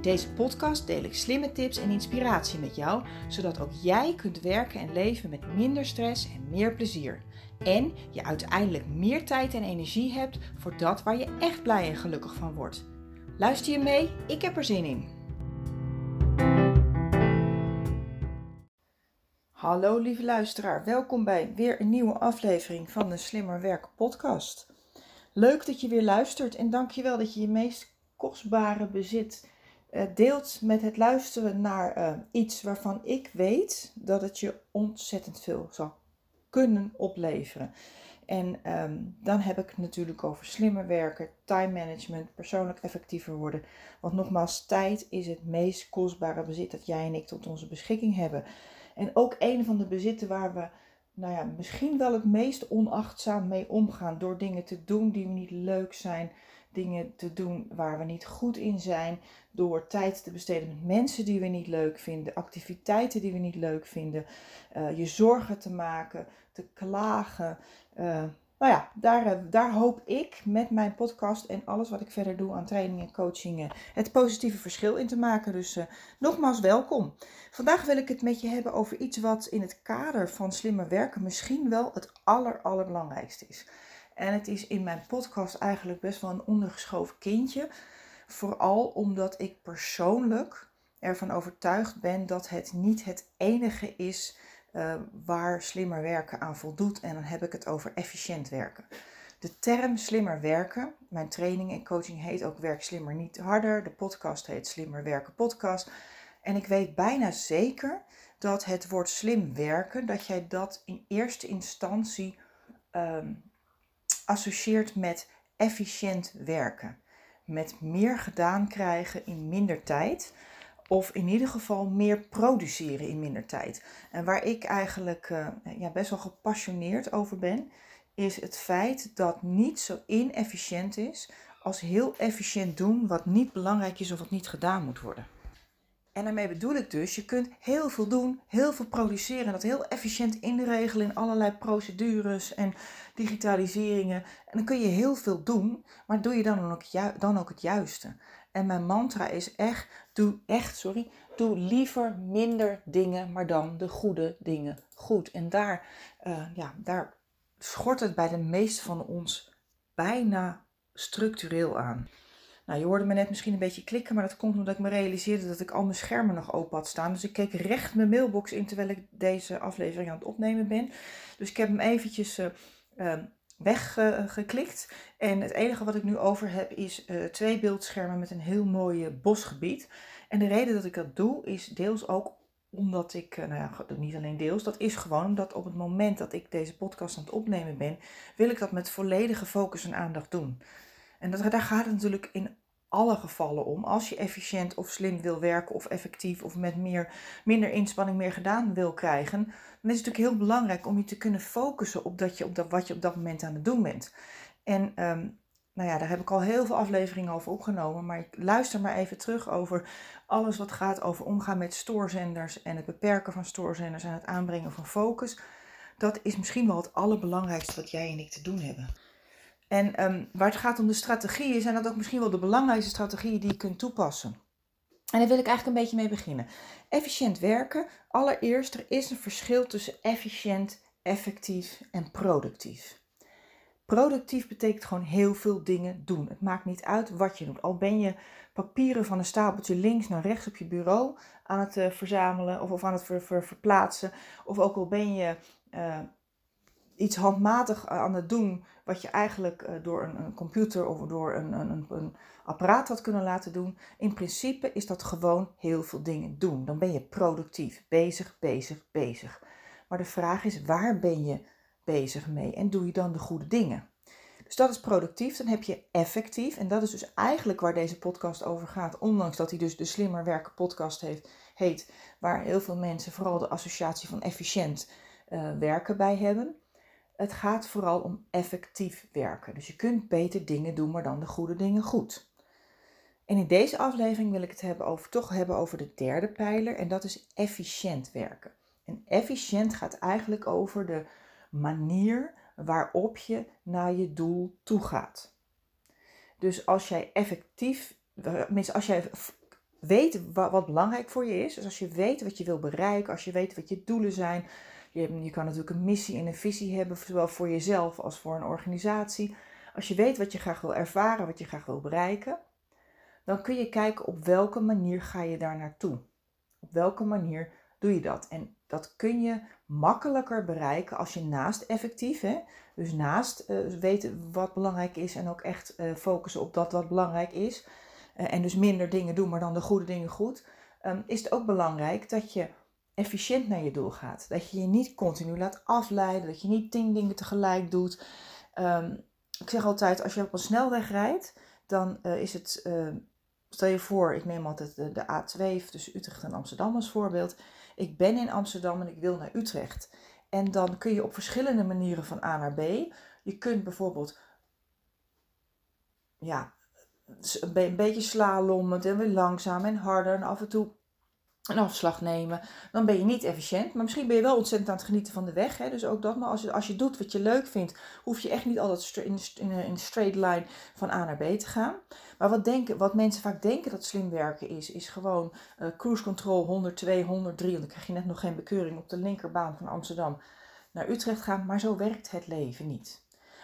In deze podcast deel ik slimme tips en inspiratie met jou, zodat ook jij kunt werken en leven met minder stress en meer plezier. En je uiteindelijk meer tijd en energie hebt voor dat waar je echt blij en gelukkig van wordt. Luister je mee? Ik heb er zin in. Hallo lieve luisteraar, welkom bij weer een nieuwe aflevering van de Slimmer Werken podcast. Leuk dat je weer luistert en dankjewel dat je je meest kostbare bezit deelt met het luisteren naar uh, iets waarvan ik weet dat het je ontzettend veel zal kunnen opleveren. En um, dan heb ik het natuurlijk over slimmer werken, time management, persoonlijk effectiever worden. Want nogmaals, tijd is het meest kostbare bezit dat jij en ik tot onze beschikking hebben. En ook een van de bezitten waar we nou ja, misschien wel het meest onachtzaam mee omgaan. Door dingen te doen die niet leuk zijn. Dingen te doen waar we niet goed in zijn. Door tijd te besteden met mensen die we niet leuk vinden. Activiteiten die we niet leuk vinden. Uh, je zorgen te maken. Te klagen. Uh, nou ja, daar, eh, daar hoop ik met mijn podcast en alles wat ik verder doe aan trainingen en coachingen het positieve verschil in te maken. Dus nogmaals welkom. Vandaag wil ik het met je hebben over iets wat in het kader van slimmer werken misschien wel het aller, allerbelangrijkste is. En het is in mijn podcast eigenlijk best wel een ondergeschoven kindje. Vooral omdat ik persoonlijk ervan overtuigd ben dat het niet het enige is uh, waar slimmer werken aan voldoet. En dan heb ik het over efficiënt werken. De term slimmer werken, mijn training en coaching heet ook Werk Slimmer Niet Harder. De podcast heet Slimmer Werken Podcast. En ik weet bijna zeker dat het woord slim werken, dat jij dat in eerste instantie um, associeert met efficiënt werken. Met meer gedaan krijgen in minder tijd. Of in ieder geval meer produceren in minder tijd. En waar ik eigenlijk uh, ja, best wel gepassioneerd over ben, is het feit dat niet zo inefficiënt is als heel efficiënt doen wat niet belangrijk is of wat niet gedaan moet worden. En daarmee bedoel ik dus, je kunt heel veel doen, heel veel produceren en dat heel efficiënt inregelen in allerlei procedures en digitaliseringen. En dan kun je heel veel doen, maar doe je dan ook, dan ook het juiste. En mijn mantra is echt, doe echt, sorry, doe liever minder dingen, maar dan de goede dingen goed. En daar, uh, ja, daar schort het bij de meeste van ons bijna structureel aan. Nou, je hoorde me net misschien een beetje klikken, maar dat komt omdat ik me realiseerde dat ik al mijn schermen nog open had staan. Dus ik keek recht mijn mailbox in terwijl ik deze aflevering aan het opnemen ben. Dus ik heb hem eventjes uh, uh, weggeklikt. en het enige wat ik nu over heb is uh, twee beeldschermen met een heel mooi bosgebied. En de reden dat ik dat doe is deels ook omdat ik, nou ja, niet alleen deels, dat is gewoon omdat op het moment dat ik deze podcast aan het opnemen ben, wil ik dat met volledige focus en aandacht doen. En dat, daar gaat het natuurlijk in alle gevallen om. Als je efficiënt of slim wil werken of effectief of met meer, minder inspanning meer gedaan wil krijgen, dan is het natuurlijk heel belangrijk om je te kunnen focussen op, dat je, op dat, wat je op dat moment aan het doen bent. En um, nou ja, daar heb ik al heel veel afleveringen over opgenomen, maar ik luister maar even terug over alles wat gaat over omgaan met stoorzenders en het beperken van stoorzenders en het aanbrengen van focus. Dat is misschien wel het allerbelangrijkste wat jij en ik te doen hebben. En um, waar het gaat om de strategieën, zijn dat ook misschien wel de belangrijkste strategieën die je kunt toepassen. En daar wil ik eigenlijk een beetje mee beginnen. Efficiënt werken. Allereerst, er is een verschil tussen efficiënt, effectief en productief. Productief betekent gewoon heel veel dingen doen. Het maakt niet uit wat je doet. Al ben je papieren van een stapeltje links naar rechts op je bureau aan het uh, verzamelen of, aan het ver, ver, verplaatsen. Of ook al ben je uh, iets handmatig aan het doen wat je eigenlijk uh, door een, een, computer of door een, een, een, apparaat had kunnen laten doen. In principe is dat gewoon heel veel dingen doen. Dan ben je productief, bezig, bezig, bezig. Maar de vraag is, waar ben je bezig mee en doe je dan de goede dingen? Dus dat is productief. Dan heb je effectief. En dat is dus eigenlijk waar deze podcast over gaat. Ondanks dat hij dus de Slimmer Werken podcast heeft, heet. Waar heel veel mensen vooral de associatie van efficiënt uh, werken bij hebben. Het gaat vooral om effectief werken. Dus je kunt beter dingen doen, maar dan de goede dingen goed. En in deze aflevering wil ik het hebben over, toch hebben over de derde pijler. En dat is efficiënt werken. En efficiënt gaat eigenlijk over de manier waarop je naar je doel toe gaat. Dus als jij effectief, als jij weet wat belangrijk voor je is, dus als je weet wat je wil bereiken, als je weet wat je doelen zijn, je, je kan natuurlijk een missie en een visie hebben, zowel voor jezelf als voor een organisatie. Als je weet wat je graag wil ervaren, wat je graag wil bereiken, dan kun je kijken op welke manier ga je daar naartoe. Op welke manier doe je dat? En dat kun je makkelijker bereiken als je naast effectief, hè, dus naast uh, weten wat belangrijk is en ook echt uh, focussen op dat wat belangrijk is, uh, en dus minder dingen doen, maar dan de goede dingen goed, um, is het ook belangrijk dat je efficiënt naar je doel gaat. Dat je je niet continu laat afleiden, dat je niet tien dingen tegelijk doet. Um, ik zeg altijd, als je op een snelweg rijdt, dan is het, stel je voor, ik neem altijd de, de A2 tussen Utrecht en Amsterdam als voorbeeld ik ben in Amsterdam en ik wil naar Utrecht. En dan kun je op verschillende manieren van A naar B. Je kunt bijvoorbeeld ja, een beetje slalommen en weer langzaam en harder en af en toe een afslag nemen, dan ben je niet efficiënt. Maar misschien ben je wel ontzettend aan het genieten van de weg. Hè? Dus ook dat. Maar als je, als je doet wat je leuk vindt, hoef je echt niet altijd in, een straight line van A naar B te gaan. Maar wat, denken, wat mensen vaak denken dat slim werken is, is gewoon uh, cruise control 102, 103. En dan krijg je net nog geen bekeuring op de linkerbaan van Amsterdam naar Utrecht gaan. Maar zo werkt het leven niet.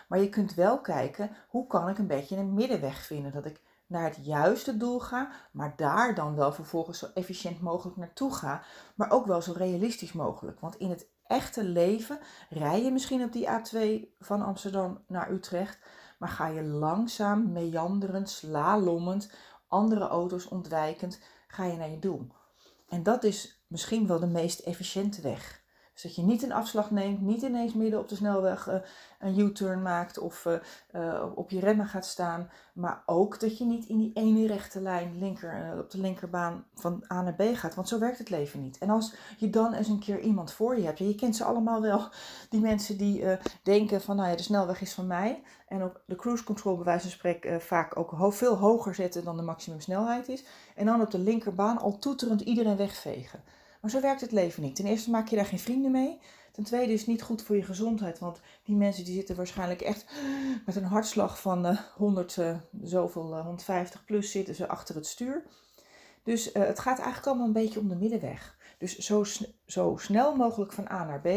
Maar je kunt wel kijken, hoe kan ik een beetje een middenweg vinden? Dat ik naar het juiste doel ga, maar daar dan wel vervolgens zo efficiënt mogelijk naartoe ga, maar ook wel zo realistisch mogelijk. Want in het echte leven rij je misschien op die A2 van Amsterdam naar Utrecht, maar ga je langzaam, meanderend, slalommend, andere auto's ontwijkend, ga je naar je doel. En dat is misschien wel de meest efficiënte weg. Dus dat je niet een afslag neemt, niet ineens midden op de snelweg uh, een U-turn maakt of uh, uh, op je remmen gaat staan. Maar ook dat je niet in die ene rechte lijn linker, op de linkerbaan van A naar B gaat. Want zo werkt het leven niet. En als je dan eens een keer iemand voor je hebt. je kent ze allemaal wel. Die mensen die denken van nou ja, de snelweg is van mij. En op de cruise control bij wijze van spreken vaak ook veel hoger zetten dan de maximumsnelheid is. En dan op de linkerbaan al toeterend iedereen wegvegen. Maar zo werkt het leven niet. Ten eerste maak je daar geen vrienden mee. Ten tweede is het niet goed voor je gezondheid. Want die mensen die zitten waarschijnlijk echt met een hartslag van uh, 100, uh, zoveel, uh, 150 plus zitten ze achter het stuur. Dus uh, het gaat eigenlijk allemaal een beetje om de middenweg. Dus zo, zo snel mogelijk van A naar B.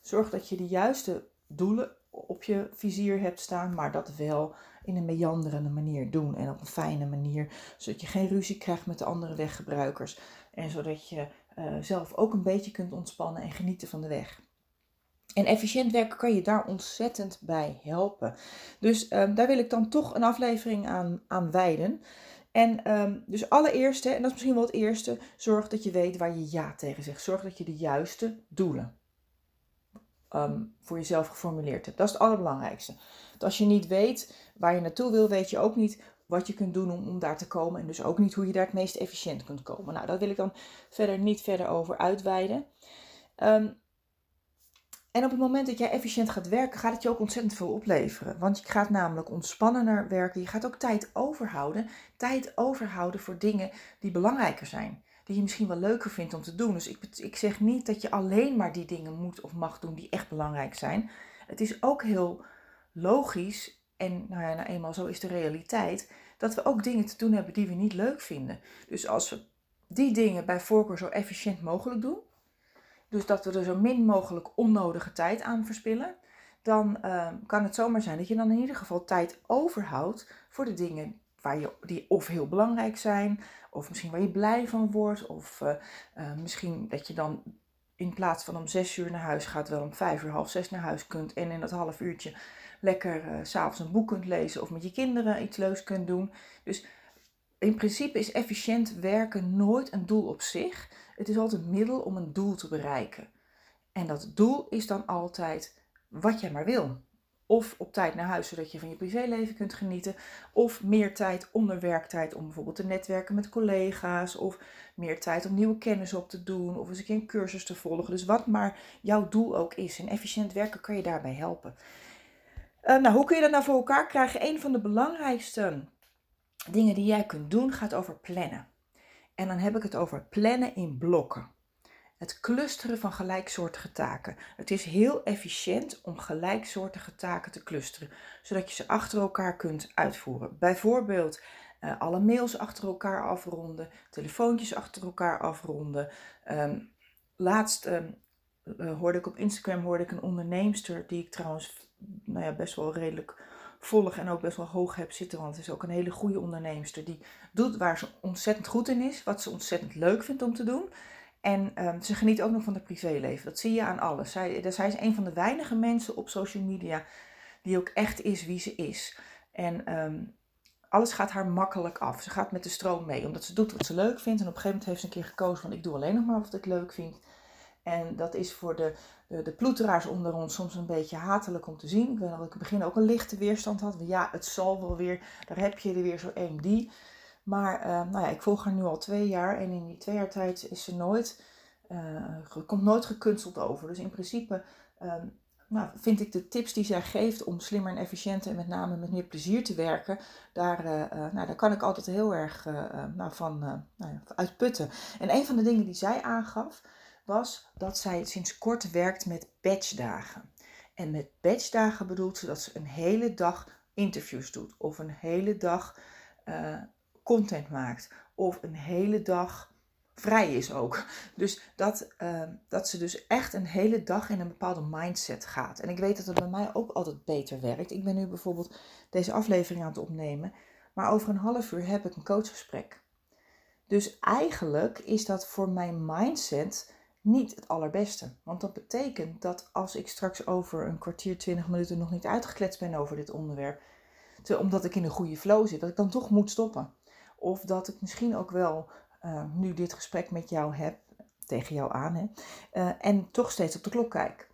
Zorg dat je de juiste doelen op je vizier hebt staan. Maar dat wel in een meanderende manier doen. En op een fijne manier. Zodat je geen ruzie krijgt met de andere weggebruikers. En zodat je uh, zelf ook een beetje kunt ontspannen en genieten van de weg. En efficiënt werken kan je daar ontzettend bij helpen. Dus um, daar wil ik dan toch een aflevering aan, aan wijden. En um, dus allereerst, en dat is misschien wel het eerste, zorg dat je weet waar je ja tegen zegt. Zorg dat je de juiste doelen um, voor jezelf geformuleerd hebt. Dat is het allerbelangrijkste. Want als je niet weet waar je naartoe wil, weet je ook niet wat je kunt doen om, om daar te komen. En dus ook niet hoe je daar het meest efficiënt kunt komen. Nou, daar wil ik dan verder niet verder over uitweiden. Um, en op het moment dat jij efficiënt gaat werken, gaat het je ook ontzettend veel opleveren. Want je gaat namelijk ontspannender werken. Je gaat ook tijd overhouden. Tijd overhouden voor dingen die belangrijker zijn. Die je misschien wel leuker vindt om te doen. Dus ik, ik zeg niet dat je alleen maar die dingen moet of mag doen die echt belangrijk zijn. Het is ook heel logisch en nou ja, nou eenmaal zo is de realiteit, dat we ook dingen te doen hebben die we niet leuk vinden. Dus als we die dingen bij voorkeur zo efficiënt mogelijk doen, dus dat we er zo min mogelijk onnodige tijd aan verspillen, dan uh, kan het zomaar zijn dat je dan in ieder geval tijd overhoudt voor de dingen waar je, die of heel belangrijk zijn, of misschien waar je blij van wordt, of uh, uh, misschien dat je dan in plaats van om zes uur naar huis gaat, wel om vijf uur, half zes naar huis kunt en in dat half uurtje lekker uh, s'avonds een boek kunt lezen of met je kinderen iets leuks kunt doen. Dus in principe is efficiënt werken nooit een doel op zich. Het is altijd een middel om een doel te bereiken. En dat doel is dan altijd wat jij maar wil. Of op tijd naar huis, zodat je van je privéleven kunt genieten. Of meer tijd onder werktijd om bijvoorbeeld te netwerken met collega's. Of meer tijd om nieuwe kennis op te doen. Of eens een keer een cursus te volgen. Dus wat maar jouw doel ook is. En efficiënt werken kan je daarbij helpen. Uh, nou, hoe kun je dat nou voor elkaar krijgen? Een van de belangrijkste dingen die jij kunt doen gaat over plannen. En dan heb ik het over plannen in blokken. Het clusteren van gelijksoortige taken. Het is heel efficiënt om gelijksoortige taken te clusteren, zodat je ze achter elkaar kunt uitvoeren. Bijvoorbeeld uh, alle mails achter elkaar afronden, telefoontjes achter elkaar afronden. Um, laatst um, hoorde ik op Instagram hoorde ik een onderneemster die ik trouwens nou ja, best wel redelijk volg en ook best wel hoog heb zitten. Want het is ook een hele goede onderneemster. Die doet waar ze ontzettend goed in is. Wat ze ontzettend leuk vindt om te doen. En um, ze geniet ook nog van het privéleven. Dat zie je aan alles. Zij, zij is een van de weinige mensen op social media die ook echt is wie ze is. En um, alles gaat haar makkelijk af. Ze gaat met de stroom mee, omdat ze doet wat ze leuk vindt. En op een gegeven moment heeft ze een keer gekozen van ik doe alleen nog maar wat ik leuk vind. En dat is voor de, de, de ploeteraars onder ons soms een beetje hatelijk om te zien. Ik weet dat ik in het begin ook een lichte weerstand had. Ja, het zal wel weer. Daar heb je er weer zo één die. Maar uh, nou ja, ik volg haar nu al twee jaar. En in die twee jaar tijd is ze nooit, uh, komt nooit gekunsteld over. Dus in principe uh, nou, vind ik de tips die zij geeft om slimmer en efficiënter en met name met meer plezier te werken, daar, nou, daar kan ik altijd heel erg nou, van nou, uitputten. En een van de dingen die zij aangaf, was dat zij sinds kort werkt met batchdagen. En met batchdagen bedoelt ze dat ze een hele dag interviews doet, of een hele dag uh, content maakt, of een hele dag vrij is ook. Dus dat, uh, dat ze dus echt een hele dag in een bepaalde mindset gaat. En ik weet dat het bij mij ook altijd beter werkt. Ik ben nu bijvoorbeeld deze aflevering aan het opnemen, maar over een half uur heb ik een coachgesprek. Dus eigenlijk is dat voor mijn mindset niet het allerbeste. Want dat betekent dat als ik straks over een kwartier, twintig minuten nog niet uitgekletst ben over dit onderwerp, omdat ik in een goede flow zit, dat ik dan toch moet stoppen. Of dat ik misschien ook wel uh, nu dit gesprek met jou heb, tegen jou aan, hè, uh, en toch steeds op de klok kijk.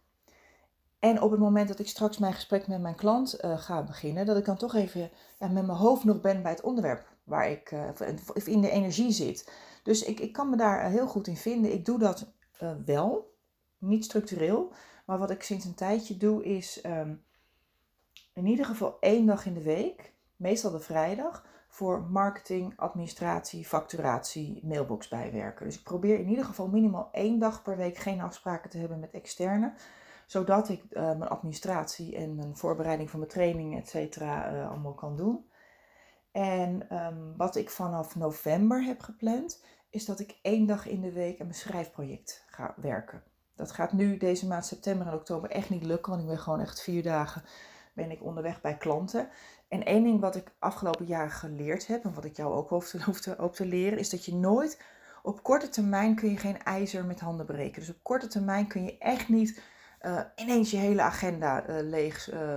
En op het moment dat ik straks mijn gesprek met mijn klant uh, ga beginnen, dat ik dan toch even ja, met mijn hoofd nog ben bij het onderwerp waar ik in de energie zit. Dus ik, ik kan me daar heel goed in vinden. Ik doe dat uh, wel, niet structureel. Maar wat ik sinds een tijdje doe is um, in ieder geval één dag in de week, meestal de vrijdag, voor marketing, administratie, facturatie, mailbox bijwerken. Dus ik probeer in ieder geval minimaal één dag per week geen afspraken te hebben met externe. Zodat ik uh, mijn administratie en mijn voorbereiding van mijn training, et cetera, uh, allemaal kan doen. En um, wat ik vanaf november heb gepland, is dat ik één dag in de week aan mijn schrijfproject ga werken. Dat gaat nu deze maand september en oktober echt niet lukken, want ik ben gewoon echt vier dagen ben ik onderweg bij klanten. En één ding wat ik afgelopen jaren geleerd heb, en wat ik jou ook hoef te, hoef te, leren, is dat je nooit op korte termijn kun je geen ijzer met handen breken. Dus op korte termijn kun je echt niet uh, ineens je hele agenda uh, leeg, uh,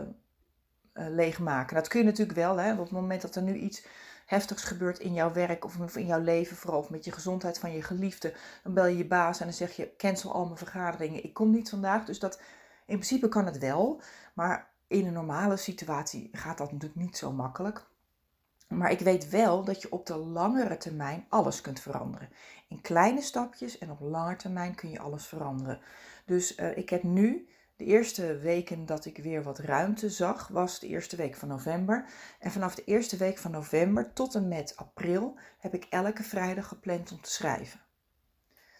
leegmaken. Dat kun je natuurlijk wel, hè, op het moment dat er nu iets heftigs gebeurt in jouw werk of in jouw leven, vooral of met je gezondheid van je geliefde, dan bel je je baas en dan zeg je: cancel al mijn vergaderingen, ik kom niet vandaag. Dus dat in principe kan het wel, maar in een normale situatie gaat dat natuurlijk niet zo makkelijk. Maar ik weet wel dat je op de langere termijn alles kunt veranderen. In kleine stapjes en op lange termijn kun je alles veranderen. Dus uh, ik heb nu de eerste weken dat ik weer wat ruimte zag, was de eerste week van november. En vanaf de eerste week van november tot en met april heb ik elke vrijdag gepland om te schrijven.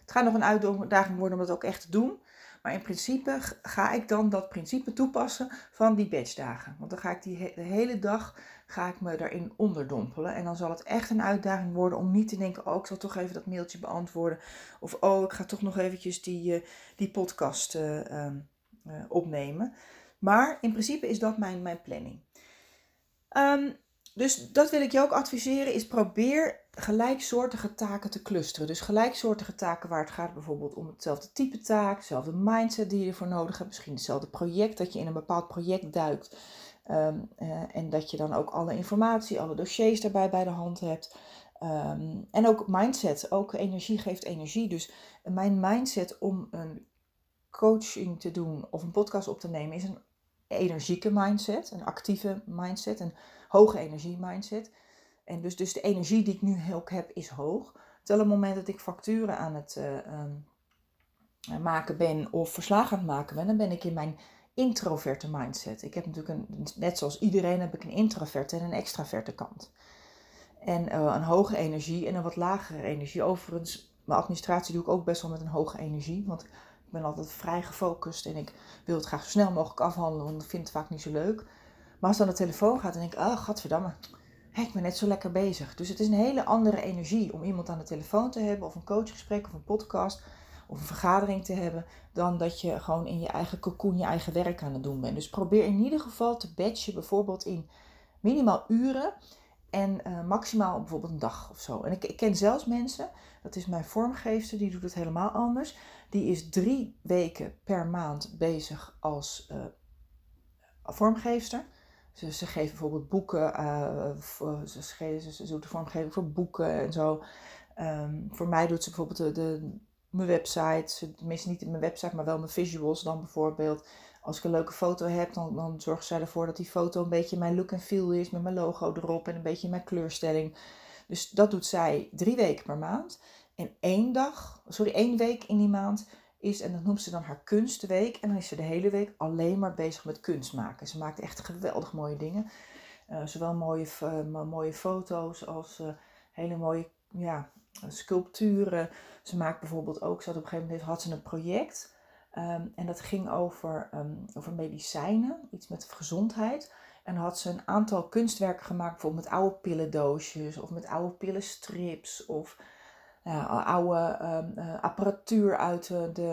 Het gaat nog een uitdaging worden om dat ook echt te doen. Maar in principe ga ik dan dat principe toepassen van die batchdagen. Want dan ga ik die hele dag ga ik me daarin onderdompelen. En dan zal het echt een uitdaging worden om niet te denken, oh ik zal toch even dat mailtje beantwoorden. Of oh ik ga toch nog eventjes die, uh, die podcast uh, uh, opnemen. Maar in principe is dat mijn, mijn planning. Um, dus dat wil ik je ook adviseren, is probeer gelijksoortige taken te clusteren. Dus gelijksoortige taken waar het gaat bijvoorbeeld om hetzelfde type taak, dezelfde mindset die je ervoor nodig hebt, misschien hetzelfde project, dat je in een bepaald project duikt. Um, uh, en dat je dan ook alle informatie, alle dossiers daarbij bij de hand hebt. Um, en ook mindset, ook energie geeft energie. Dus mijn mindset om een coaching te doen of een podcast op te nemen is een energieke mindset, een actieve mindset, een hoge energie mindset. En dus, dus de energie die ik nu ook heb is hoog. Op het moment dat ik facturen aan het uh, um, maken ben of verslagen aan het maken ben, dan ben ik in mijn introverte mindset. Ik heb natuurlijk een, net zoals iedereen, heb ik een introverte en een extraverte kant. En uh, een hoge energie en een wat lagere energie. Overigens, mijn administratie doe ik ook best wel met een hoge energie. Want ik ben altijd vrij gefocust en ik wil het graag zo snel mogelijk afhandelen, want ik vind het vaak niet zo leuk. Maar als dan de telefoon gaat, dan denk ik, oh, gadverdamme, ik ben net zo lekker bezig. Dus het is een hele andere energie om iemand aan de telefoon te hebben, of een coachgesprek, of een podcast, of een vergadering te hebben, dan dat je gewoon in je eigen cocoon je eigen werk aan het doen bent. Dus probeer in ieder geval te batchen, bijvoorbeeld in minimaal uren en uh, maximaal bijvoorbeeld een dag of zo. En ik, ik, ken zelfs mensen, dat is mijn vormgeefster, die doet het helemaal anders. Die is drie weken per maand bezig als uh, vormgeefster. Ze, ze geven bijvoorbeeld boeken, voor, ze, ze, ze doet de vormgeving voor boeken en zo. Um, voor mij doet ze bijvoorbeeld de, mijn website, tenminste niet mijn website, maar wel mijn visuals dan bijvoorbeeld. Als ik een leuke foto heb, dan, dan zorgt zij ervoor dat die foto een beetje mijn look en feel is, met mijn logo erop en een beetje mijn kleurstelling. Dus dat doet zij drie weken per maand. En één dag, sorry, één week in die maand is, en dat noemt ze dan haar kunstweek. En dan is ze de hele week alleen maar bezig met kunst maken. Ze maakt echt geweldig mooie dingen. Uh, zowel mooie, uh, mooie foto's als uh, hele mooie ja, sculpturen. Ze maakt bijvoorbeeld ook, ze had op een gegeven moment had ze een project. Um, en dat ging over, um, over medicijnen, iets met gezondheid. En had ze een aantal kunstwerken gemaakt, bijvoorbeeld met oude pillendoosjes of met oude pillenstrips of uh, oude um, uh, apparatuur uit, uh, de,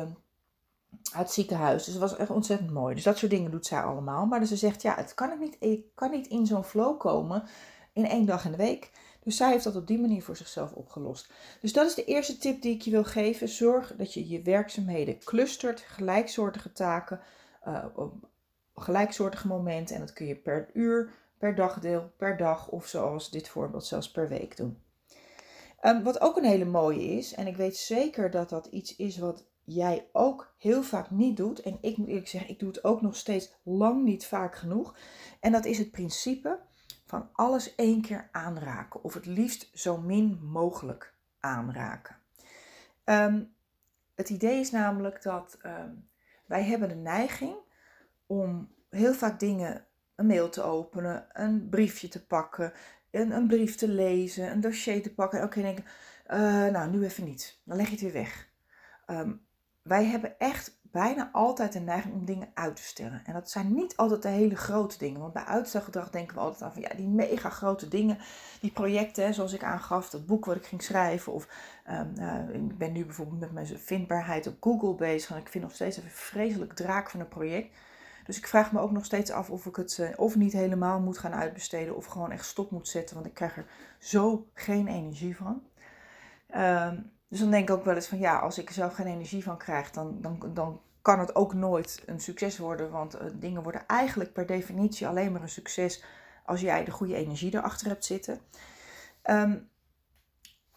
uit het ziekenhuis. Dus het was echt ontzettend mooi. Dus dat soort dingen doet zij allemaal. Maar dus ze zegt, ja, het kan niet, ik kan niet in zo'n flow komen in één dag in de week. Dus zij heeft dat op die manier voor zichzelf opgelost. Dus dat is de eerste tip die ik je wil geven. Zorg dat je je werkzaamheden clustert, gelijksoortige taken, op gelijksoortige momenten. En dat kun je per uur, per dagdeel, per dag of zoals dit voorbeeld zelfs per week doen. Um, wat ook een hele mooie is, en ik weet zeker dat dat iets is wat jij ook heel vaak niet doet. En ik moet eerlijk zeggen, ik doe het ook nog steeds lang niet vaak genoeg. En dat is het principe van alles één keer aanraken. Of het liefst zo min mogelijk aanraken. Um, het idee is namelijk dat um, wij hebben de neiging om heel vaak dingen, een mail te openen, een briefje te pakken, een, een brief te lezen, een dossier te pakken. En ook denken, uh, nou nu even niet. Dan leg je het weer weg. Um, wij hebben echt bijna altijd de neiging om dingen uit te stellen. En dat zijn niet altijd de hele grote dingen. Want bij uitstelgedrag denken we altijd aan van ja, die mega grote dingen, die projecten, zoals ik aangaf, dat boek wat ik ging schrijven. Of um, uh, ik ben nu bijvoorbeeld met mijn vindbaarheid op Google bezig. En ik vind nog steeds even vreselijk draak van een project. Dus ik vraag me ook nog steeds af of ik het uh, of niet helemaal moet gaan uitbesteden. Of gewoon echt stop moet zetten. Want ik krijg er zo geen energie van. Um, dus dan denk ik ook wel eens van ja, als ik er zelf geen energie van krijg, dan, dan, dan kan het ook nooit een succes worden. Want uh, dingen worden eigenlijk per definitie alleen maar een succes als jij de goede energie erachter hebt zitten. Um,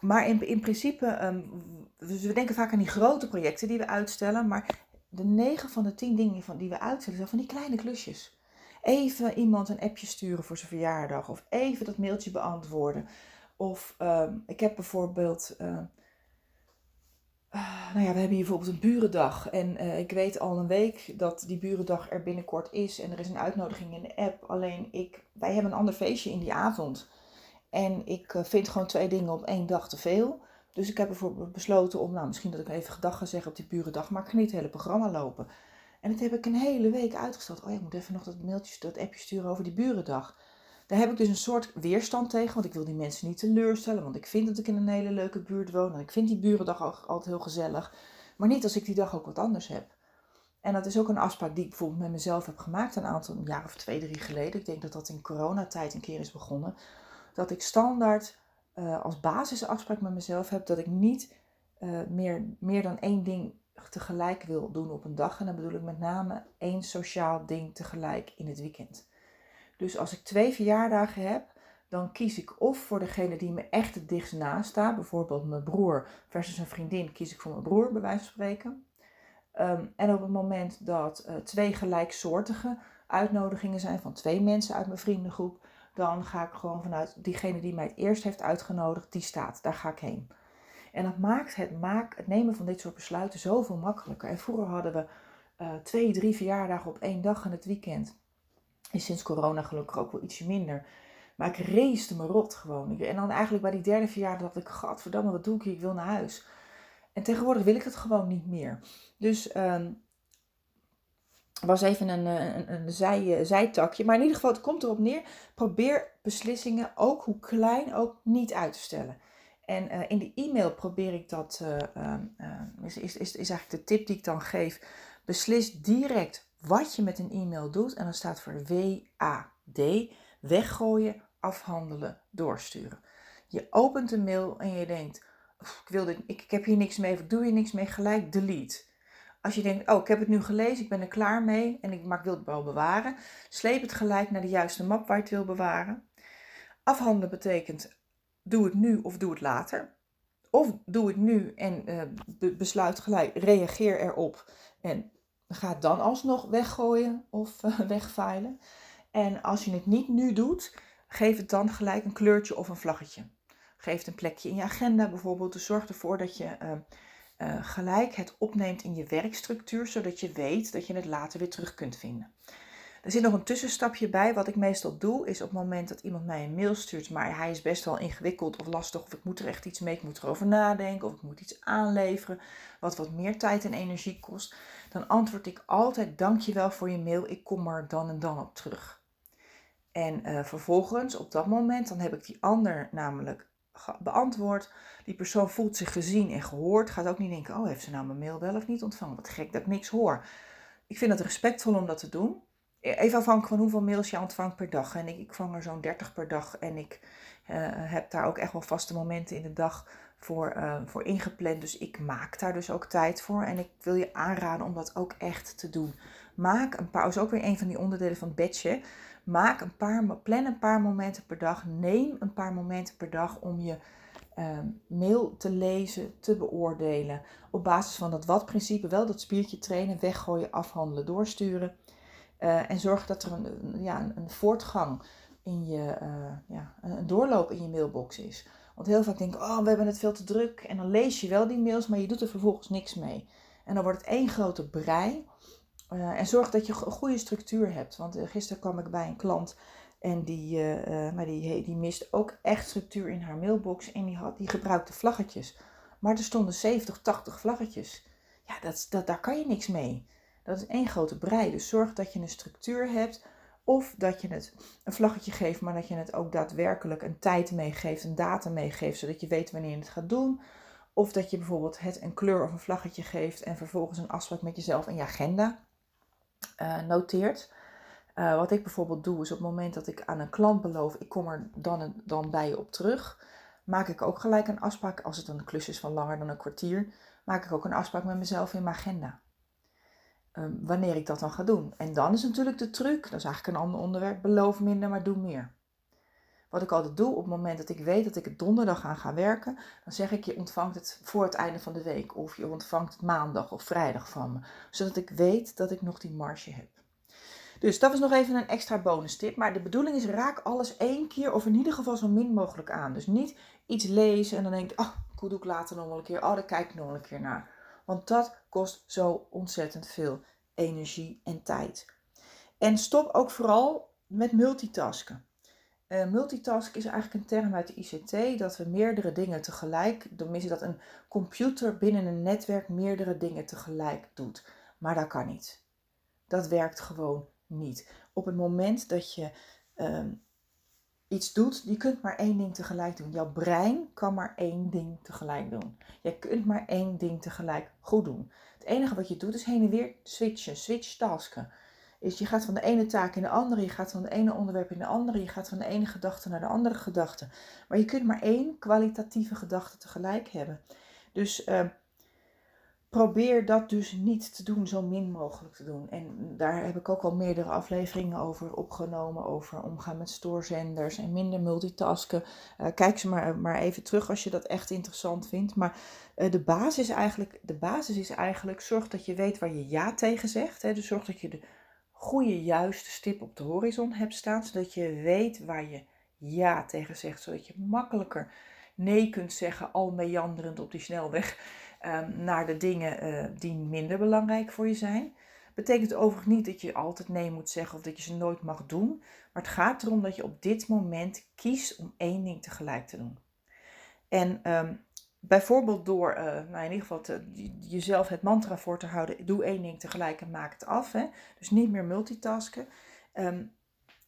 maar in, in principe, um, we denken vaak aan die grote projecten die we uitstellen. Maar de 9 van de 10 dingen van, die we uitstellen zijn van die kleine klusjes. Even iemand een appje sturen voor zijn verjaardag. Of even dat mailtje beantwoorden. Of um, ik heb bijvoorbeeld. Uh, nou ja, we hebben hier bijvoorbeeld een burendag. En uh, ik weet al een week dat die burendag er binnenkort is. En er is een uitnodiging in de app. Alleen ik, wij hebben een ander feestje in die avond. En ik uh, vind gewoon twee dingen op één dag te veel. Dus ik heb bijvoorbeeld besloten om, nou misschien dat ik even gedag ga zeggen op die burendag. Maar ik ga niet het hele programma lopen. En dat heb ik een hele week uitgesteld. Oh ja, ik moet even nog dat mailtje, dat appje sturen over die burendag. Daar heb ik dus een soort weerstand tegen, want ik wil die mensen niet teleurstellen. Want ik vind dat ik in een hele leuke buurt woon. En ik vind die burendag altijd heel gezellig. Maar niet als ik die dag ook wat anders heb. En dat is ook een afspraak die ik bijvoorbeeld met mezelf heb gemaakt een aantal een jaar of twee, drie geleden. Ik denk dat dat in coronatijd een keer is begonnen. Dat ik standaard uh, als basisafspraak met mezelf heb dat ik niet uh, meer, meer dan één ding tegelijk wil doen op een dag. En dan bedoel ik met name één sociaal ding tegelijk in het weekend. Dus als ik twee verjaardagen heb, dan kies ik of voor degene die me echt het dichtst naast staat. Bijvoorbeeld mijn broer versus een vriendin, kies ik voor mijn broer, bij wijze van spreken. Um, en op het moment dat uh, twee gelijksoortige uitnodigingen zijn van twee mensen uit mijn vriendengroep, dan ga ik gewoon vanuit diegene die mij het eerst heeft uitgenodigd, die staat. Daar ga ik heen. En dat maakt het, het nemen van dit soort besluiten zoveel makkelijker. En vroeger hadden we uh, twee, drie verjaardagen op één dag in het weekend. En sinds corona gelukkig ook wel ietsje minder. Maar ik race me rot gewoon. En dan eigenlijk bij die derde verjaardag dacht ik, godverdamme, wat doe ik hier? Ik wil naar huis. En tegenwoordig wil ik het gewoon niet meer. Dus um, was even een, een, een zij, uh, zijtakje. Maar in ieder geval, het komt erop neer. Probeer beslissingen, ook hoe klein, ook niet uit te stellen. En uh, in de e-mail probeer ik dat, uh, is, is, is, is eigenlijk de tip die ik dan geef. Beslis direct wat je met een e-mail doet. En dan staat voor WAD, weggooien, afhandelen, doorsturen. Je opent een mail en je denkt, ik, wil dit, ik, ik heb hier niks mee of ik doe hier niks mee, gelijk delete. Als je denkt, oh, ik heb het nu gelezen, ik ben er klaar mee, en ik, maar wil het wel bewaren, sleep het gelijk naar de juiste map waar je het wil bewaren. Afhandelen betekent, doe het nu of doe het later. Of doe het nu en uh, besluit gelijk, reageer erop en ga het dan alsnog weggooien of uh, wegveilen. En als je het niet nu doet, geef het dan gelijk een kleurtje of een vlaggetje. Geef het een plekje in je agenda bijvoorbeeld. Dus zorg ervoor dat je uh, gelijk het opneemt in je werkstructuur, zodat je weet dat je het later weer terug kunt vinden. Er zit nog een tussenstapje bij. Wat ik meestal doe, is op het moment dat iemand mij een mail stuurt, maar hij is best wel ingewikkeld of lastig, of ik moet er echt iets mee, ik moet erover nadenken, of ik moet iets aanleveren, wat wat meer tijd en energie kost, dan antwoord ik altijd: Dankjewel voor je mail, ik kom er dan en dan op terug. En uh, vervolgens, op dat moment, dan heb ik die ander namelijk beantwoord. Die persoon voelt zich gezien en gehoord. Gaat ook niet denken, oh, heeft ze nou mijn mail wel of niet ontvangen? Wat gek dat ik niks hoor. Ik vind het respectvol om dat te doen. E, even afhankelijk van hoeveel mails je ontvangt per dag. En ik, ik vang er zo'n 30 per dag. En ik uh, heb daar ook echt wel vaste momenten in de dag voor, uh, voor ingepland. Dus ik maak daar dus ook tijd voor. En ik wil je aanraden om dat ook echt te doen. Maak een is ook weer een van die onderdelen van het badge. Maak een paar, plan een paar momenten per dag. Neem een paar momenten per dag om je uh, mail te lezen, te beoordelen. Op basis van dat wat-principe wel dat spiertje trainen, weggooien, afhandelen, doorsturen. Uh, en zorg dat er een, ja, een, voortgang in je, uh, ja, een doorloop in je mailbox is. Want heel vaak denk ik, oh, we hebben het veel te druk. En dan lees je wel die mails, maar je doet er vervolgens niks mee. En dan wordt het één grote brei. Uh, en zorg dat je een goede structuur hebt. Want uh, gisteren kwam ik bij een klant en die, uh, maar die, die mist ook echt structuur in haar mailbox. En die, had, die gebruikte vlaggetjes. Maar er stonden 70, 80 vlaggetjes. Ja, dat, dat, daar kan je niks mee. Dat is één grote brei. Dus zorg dat je een structuur hebt. Of dat je het een vlaggetje geeft, maar dat je het ook daadwerkelijk een tijd meegeeft, een datum meegeeft, zodat je weet wanneer je het gaat doen. Of dat je bijvoorbeeld het een kleur of een vlaggetje geeft en vervolgens een afspraak met jezelf in je agenda uh, noteert. Uh, wat ik bijvoorbeeld doe is op het moment dat ik aan een klant beloof, ik kom er dan, dan bij je op terug, maak ik ook gelijk een afspraak, als het een klus is van langer dan een kwartier, maak ik ook een afspraak met mezelf in mijn agenda. Um, wanneer ik dat dan ga doen. En dan is natuurlijk de truc, dat is eigenlijk een ander onderwerp, beloof minder, maar doe meer. Wat ik altijd doe op het moment dat ik weet dat ik het donderdag aan ga werken, dan zeg ik je ontvangt het voor het einde van de week of je ontvangt het maandag of vrijdag van me, zodat ik weet dat ik nog die marge heb. Dus dat was nog even een extra bonus tip. Maar de bedoeling is raak alles één keer of in ieder geval zo min mogelijk aan. Dus niet iets lezen en dan denk je, oh, ik doe ik later nog wel een keer. Oh, daar kijk ik nog wel een keer naar. Want dat kost zo ontzettend veel energie en tijd. En stop ook vooral met multitasken. Uh, multitask is eigenlijk een term uit de ICT, dat we meerdere dingen tegelijk, tenminste dat een computer binnen een netwerk meerdere dingen tegelijk doet. Maar dat kan niet. Dat werkt gewoon niet. Op het moment dat je uh, iets doet, je kunt maar één ding tegelijk doen. Jouw brein kan maar één ding tegelijk doen. Je kunt maar één ding tegelijk goed doen. Het enige wat je doet is heen en weer switchen, switch tasken is je gaat van de ene taak in de andere, je gaat van de ene onderwerp in de andere, je gaat van de ene gedachte naar de andere gedachte. Maar je kunt maar één kwalitatieve gedachte tegelijk hebben. Dus uh, probeer dat dus niet te doen, zo min mogelijk te doen. En daar heb ik ook al meerdere afleveringen over opgenomen, over omgaan met stoorzenders en minder multitasken. Uh, kijk ze maar, maar even terug als je dat echt interessant vindt. Maar uh, de, basis eigenlijk, de basis is eigenlijk, zorg dat je weet waar je ja tegen zegt. Hè? Dus zorg dat je de goede, juiste stip op de horizon hebt staan, zodat je weet waar je ja tegen zegt, zodat je makkelijker nee kunt zeggen, al meanderend op die snelweg, ehm, naar de dingen uh, die minder belangrijk voor je zijn. Betekent overigens niet dat je altijd nee moet zeggen of dat je ze nooit mag doen, maar het gaat erom dat je op dit moment kiest om één ding tegelijk te doen. En um, bijvoorbeeld door, uh, nou in ieder geval jezelf het mantra voor te houden, doe één ding tegelijk en maak het af. Hè? Dus niet meer multitasken. Um,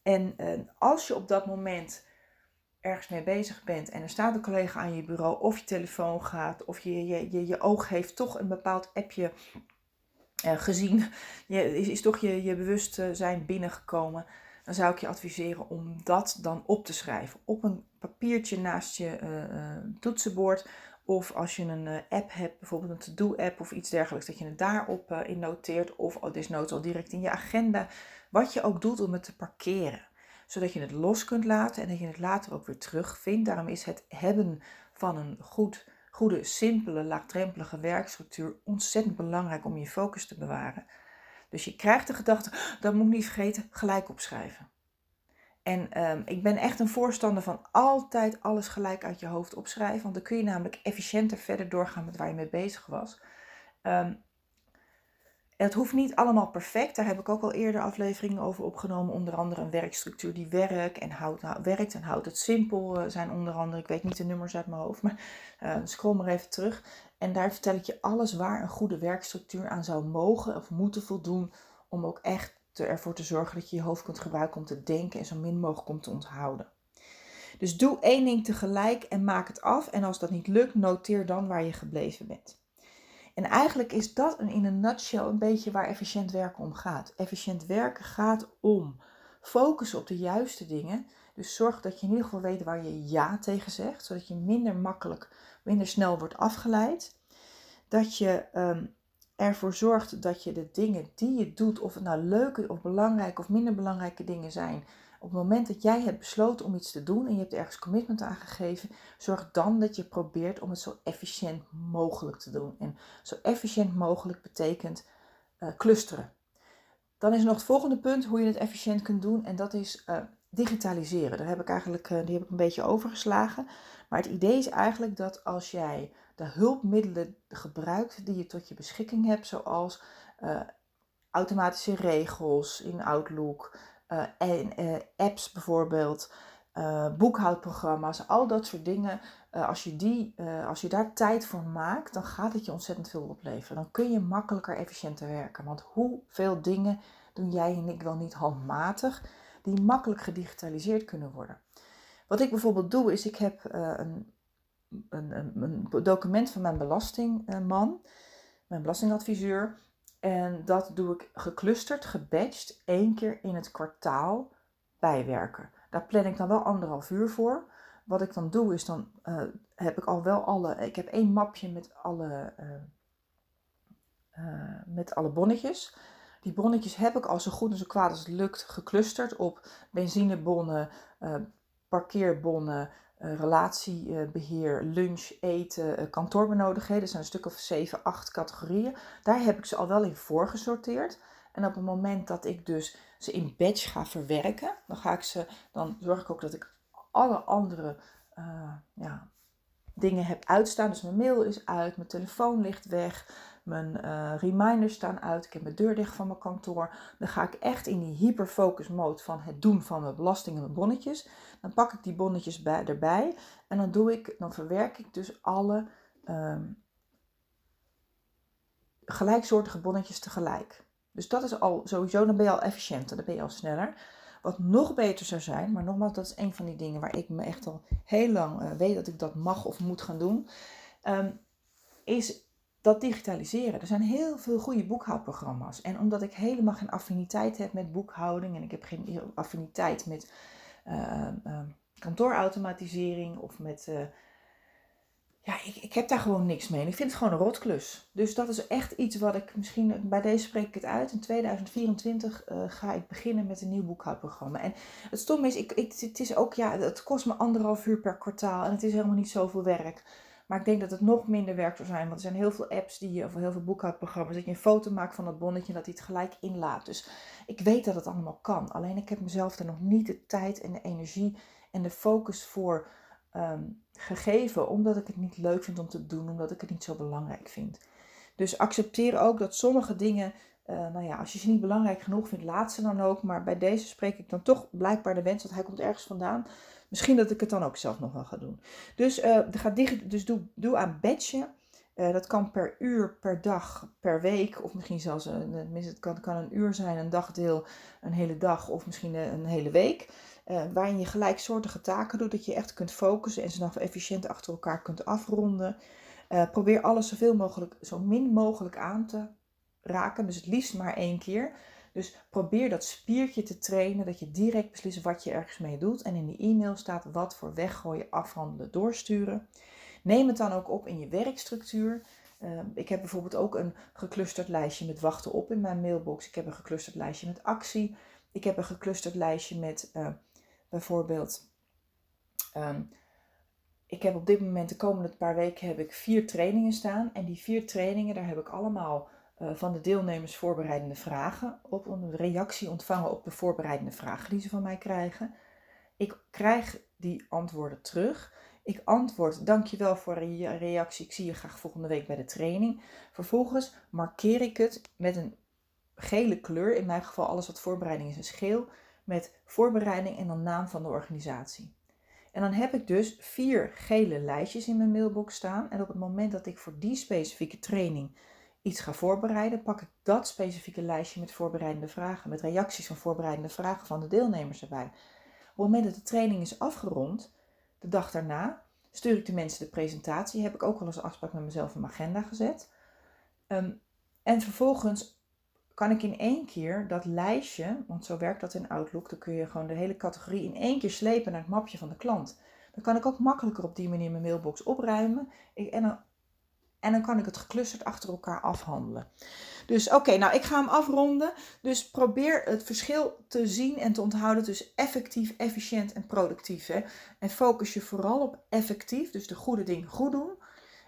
en uh, als je op dat moment ergens mee bezig bent en er staat een collega aan je bureau of je telefoon gaat of je, je, je, je oog heeft toch een bepaald appje uh, gezien, je, is, is toch je, je bewustzijn binnengekomen, dan zou ik je adviseren om dat dan op te schrijven. Op een papiertje naast je uh, toetsenbord of als je een eh, app hebt, bijvoorbeeld een to-do-app of iets dergelijks, dat je het daarop in noteert. Of oh, desnoods al direct in je agenda. Wat je ook doet om het te parkeren. Zodat je het los kunt laten en dat je het later ook weer terugvindt. Daarom is het hebben van een goed, goede, simpele, laagdrempelige werkstructuur ontzettend belangrijk om je focus te bewaren. Dus je krijgt de gedachte, dat moet ik niet vergeten, gelijk opschrijven. En ehm, ik ben echt een voorstander van altijd alles gelijk uit je hoofd opschrijven. Want dan kun je namelijk efficiënter verder doorgaan met waar je mee bezig was. Um, het hoeft niet allemaal perfect. Daar heb ik ook al eerder afleveringen over opgenomen. Onder andere een werkstructuur die werkt en houdt, nou, werkt en houdt het simpel. Uh, zijn onder andere, ik weet niet de nummers uit mijn hoofd, maar uh, scroll maar even terug. En daar vertel ik je alles waar een goede werkstructuur aan zou mogen of moeten voldoen. Om ook echt ervoor te zorgen dat je je hoofd kunt gebruiken om te denken en zo min mogelijk om te onthouden. Dus doe één ding tegelijk en maak het af. En als dat niet lukt, noteer dan waar je gebleven bent. En eigenlijk is dat in een nutshell een beetje waar efficiënt werken om gaat. Efficiënt werken gaat om focussen op de juiste dingen. Dus zorg dat je in ieder geval weet waar je ja tegen zegt, zodat je minder makkelijk, minder snel wordt afgeleid. Dat je ehm, ervoor zorgt dat je de dingen die je doet, of het nou leuke of belangrijke of minder belangrijke dingen zijn, het moment dat jij hebt besloten om iets te doen en je hebt ergens commitment aan gegeven, zorg dan dat je probeert om het zo efficiënt mogelijk te doen. En zo efficiënt mogelijk betekent uh, clusteren. Dan is nog het volgende punt hoe je het efficiënt kunt doen en dat is uh, digitaliseren. Daar heb ik eigenlijk uh, die heb ik een beetje overgeslagen. Maar het idee is eigenlijk dat als jij de hulpmiddelen gebruikt die je tot je beschikking hebt, zoals automatische regels in Outlook apps bijvoorbeeld, boekhoudprogramma's, al dat soort dingen. als, je die, als je daar tijd voor maakt, dan gaat het je ontzettend veel opleveren. Dan kun je makkelijker, efficiënter werken. Want hoeveel dingen doen jij en ik wel niet handmatig, die makkelijk gedigitaliseerd kunnen worden? Wat ik bijvoorbeeld doe, is ik heb een, een, een document van mijn belastingman, mijn belastingadviseur. En dat doe ik geclusterd, gebatcht, één keer in het kwartaal bijwerken. Daar plan ik dan wel anderhalf uur voor. Wat ik dan doe is dan uh, heb ik al wel alle. Ik heb één mapje met alle, uh, uh, met alle bonnetjes. Die bonnetjes heb ik al zo goed en zo kwaad als het lukt geclusterd op benzinebonnen, parkeerbonnen, relatiebeheer, lunch, eten, uh, kantoorbenodigdheden. Dat zijn een stuk of 7, 8 categorieën. Daar heb ik ze al wel in voorgesorteerd. En op het moment dat ik dus ze in batch ga verwerken, dan, ga ik ze, dan zorg ik ook dat ik alle andere uh, ja, dingen heb uitstaan. Dus mijn mail is uit, mijn telefoon ligt weg, mijn uh, reminders staan uit, ik heb mijn deur dicht van mijn kantoor. Dan ga ik echt in die hyperfocus mode van het doen van mijn belastingen en mijn bonnetjes. Dan pak ik die bonnetjes bij, erbij en dan, doe ik, dan verwerk ik dus alle um, gelijksoortige bonnetjes tegelijk. Dus dat is al sowieso, dan ben je al efficiënter, dan ben je al sneller. Wat nog beter zou zijn, maar nogmaals, dat is een van die dingen waar ik me echt al heel lang uh, weet dat ik dat mag of moet gaan doen, um, is dat digitaliseren. Er zijn heel veel goede boekhoudprogramma's. En omdat ik helemaal geen affiniteit heb met boekhouding en ik heb geen affiniteit met uh, uh, kantoorautomatisering of met. Uh, ja, ik, ik heb daar gewoon niks mee. ik vind het gewoon een rotklus. Dus dat is echt iets wat ik misschien. Bij deze spreek ik het uit. In 2024 ga ik beginnen met een nieuw boekhoudprogramma. En het stom is, ik, het is ook. Ja, het kost me anderhalf uur per kwartaal. En het is helemaal niet zoveel werk. Maar ik denk dat het nog minder werk zou zijn. Want er zijn heel veel apps die je, of heel veel boekhoudprogramma's, dat je een foto maakt van dat bonnetje en dat hij het gelijk inlaat. Dus ik weet dat het allemaal kan. Alleen ik heb mezelf er nog niet de tijd en de energie en de focus voor ehm, gegeven. Omdat ik het niet leuk vind om te doen, omdat ik het niet zo belangrijk vind. Dus accepteer ook dat sommige dingen, uh, nou ja, als je ze niet belangrijk genoeg vindt, laat ze dan ook. Maar bij deze spreek ik dan toch blijkbaar de wens, want hij komt ergens vandaan. Misschien dat ik het dan ook zelf nog wel ga doen. Dus, uh, ga dus doe, doe aan badge. Uh, dat kan per uur, per dag, per week, of misschien zelfs een, het kan, kan een uur zijn, een dagdeel, een hele dag of misschien een hele week. Uh, waarin je gelijksoortige taken doet, dat je echt kunt focussen en ze dan efficiënt achter elkaar kunt afronden. Probeer alles zoveel mogelijk, zo min mogelijk aan te raken, dus het liefst maar één keer. Dus probeer dat spiertje te trainen, dat je direct beslist wat je ergens mee doet. En in die e-mail staat wat voor weggooien, afhandelen, doorsturen. Neem het dan ook op in je werkstructuur. Uh, ik heb bijvoorbeeld ook een geclusterd lijstje met wachten op in mijn mailbox. Ik heb een geclusterd lijstje met actie. Ik heb een geclusterd lijstje met uh, bijvoorbeeld. Um, ik heb op dit moment de komende paar weken heb ik vier trainingen staan. En die vier trainingen, daar heb ik allemaal van de deelnemers voorbereidende vragen op. Een reactie ontvangen op de voorbereidende vragen die ze van mij krijgen. Ik krijg die antwoorden terug. Ik antwoord, dankjewel voor je reactie. Ik zie je graag volgende week bij de training. Vervolgens markeer ik het met een gele kleur. In mijn geval alles wat voorbereiding is, is geel. Met voorbereiding en dan naam van de organisatie. En dan heb ik dus vier gele lijstjes in mijn mailbox staan. En op het moment dat ik voor die specifieke training iets ga voorbereiden, pak ik dat specifieke lijstje met voorbereidende vragen, met reacties van voorbereidende vragen van de deelnemers erbij. Op het moment dat de training is afgerond, de dag daarna, stuur ik de mensen de presentatie. Heb ik ook wel eens een afspraak met mezelf in mijn agenda gezet. Ehm, en vervolgens kan ik in één keer dat lijstje, want zo werkt dat in Outlook, dan kun je gewoon de hele categorie in één keer slepen naar het mapje van de klant. Dan kan ik ook makkelijker op die manier mijn mailbox opruimen. Ik, en, dan, en dan kan ik het geclusterd achter elkaar afhandelen. Dus oké, nou ik ga hem afronden. Dus probeer het verschil te zien en te onthouden tussen effectief, efficiënt en productief. Hè? En focus je vooral op effectief, dus de goede dingen goed doen.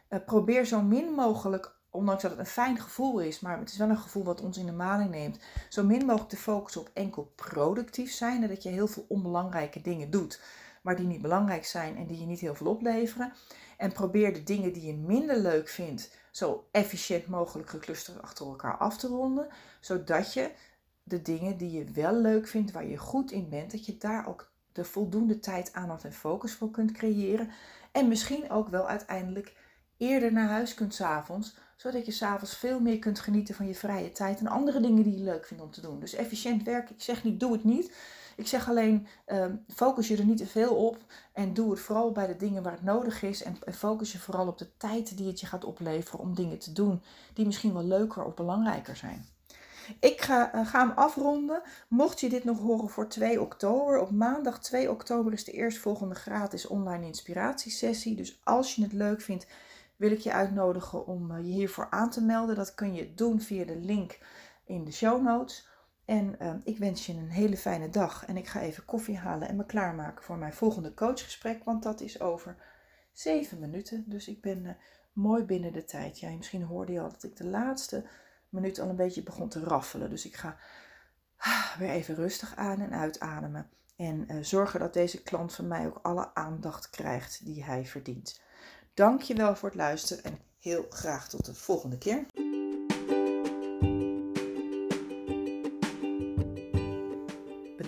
Uh, probeer zo min mogelijk ondanks dat het een fijn gevoel is, maar het is wel een gevoel wat ons in de maling neemt, zo min mogelijk te focussen op enkel productief zijn. En dat je heel veel onbelangrijke dingen doet, maar die niet belangrijk zijn en die je niet heel veel opleveren. En probeer de dingen die je minder leuk vindt, zo efficiënt mogelijk geclusterd achter elkaar af te ronden, zodat je de dingen die je wel leuk vindt, waar je goed in bent, dat je daar ook de voldoende tijd, aandacht en focus voor kunt creëren. En misschien ook wel uiteindelijk eerder naar huis kunt s'avonds, zodat je s'avonds veel meer kunt genieten van je vrije tijd en andere dingen die je leuk vindt om te doen. Dus efficiënt werken, ik zeg niet doe het niet. Ik zeg alleen ehm, focus je er niet te veel op en doe het vooral bij de dingen waar het nodig is en focus je vooral op de tijd die het je gaat opleveren om dingen te doen die misschien wel leuker of belangrijker zijn. Ik ga, ga hem afronden. Mocht je dit nog horen voor 2 oktober, op maandag 2 oktober is de eerstvolgende gratis online inspiratiesessie. Dus als je het leuk vindt, wil ik je uitnodigen om eh, je hiervoor aan te melden. Dat kun je doen via de link in de show notes. En uh, ik wens je een hele fijne dag. En ik ga even koffie halen en me klaarmaken voor mijn volgende coachgesprek. Want dat is over zeven minuten. Dus ik ben uh, mooi binnen de tijd. Ja, misschien hoorde je al dat ik de laatste minuut al een beetje begon te raffelen. Dus ik ga ah, weer even rustig aan en uitademen. En uh, zorgen dat deze klant van mij ook alle aandacht krijgt die hij verdient. Dank je wel voor het luisteren en heel graag tot de volgende keer.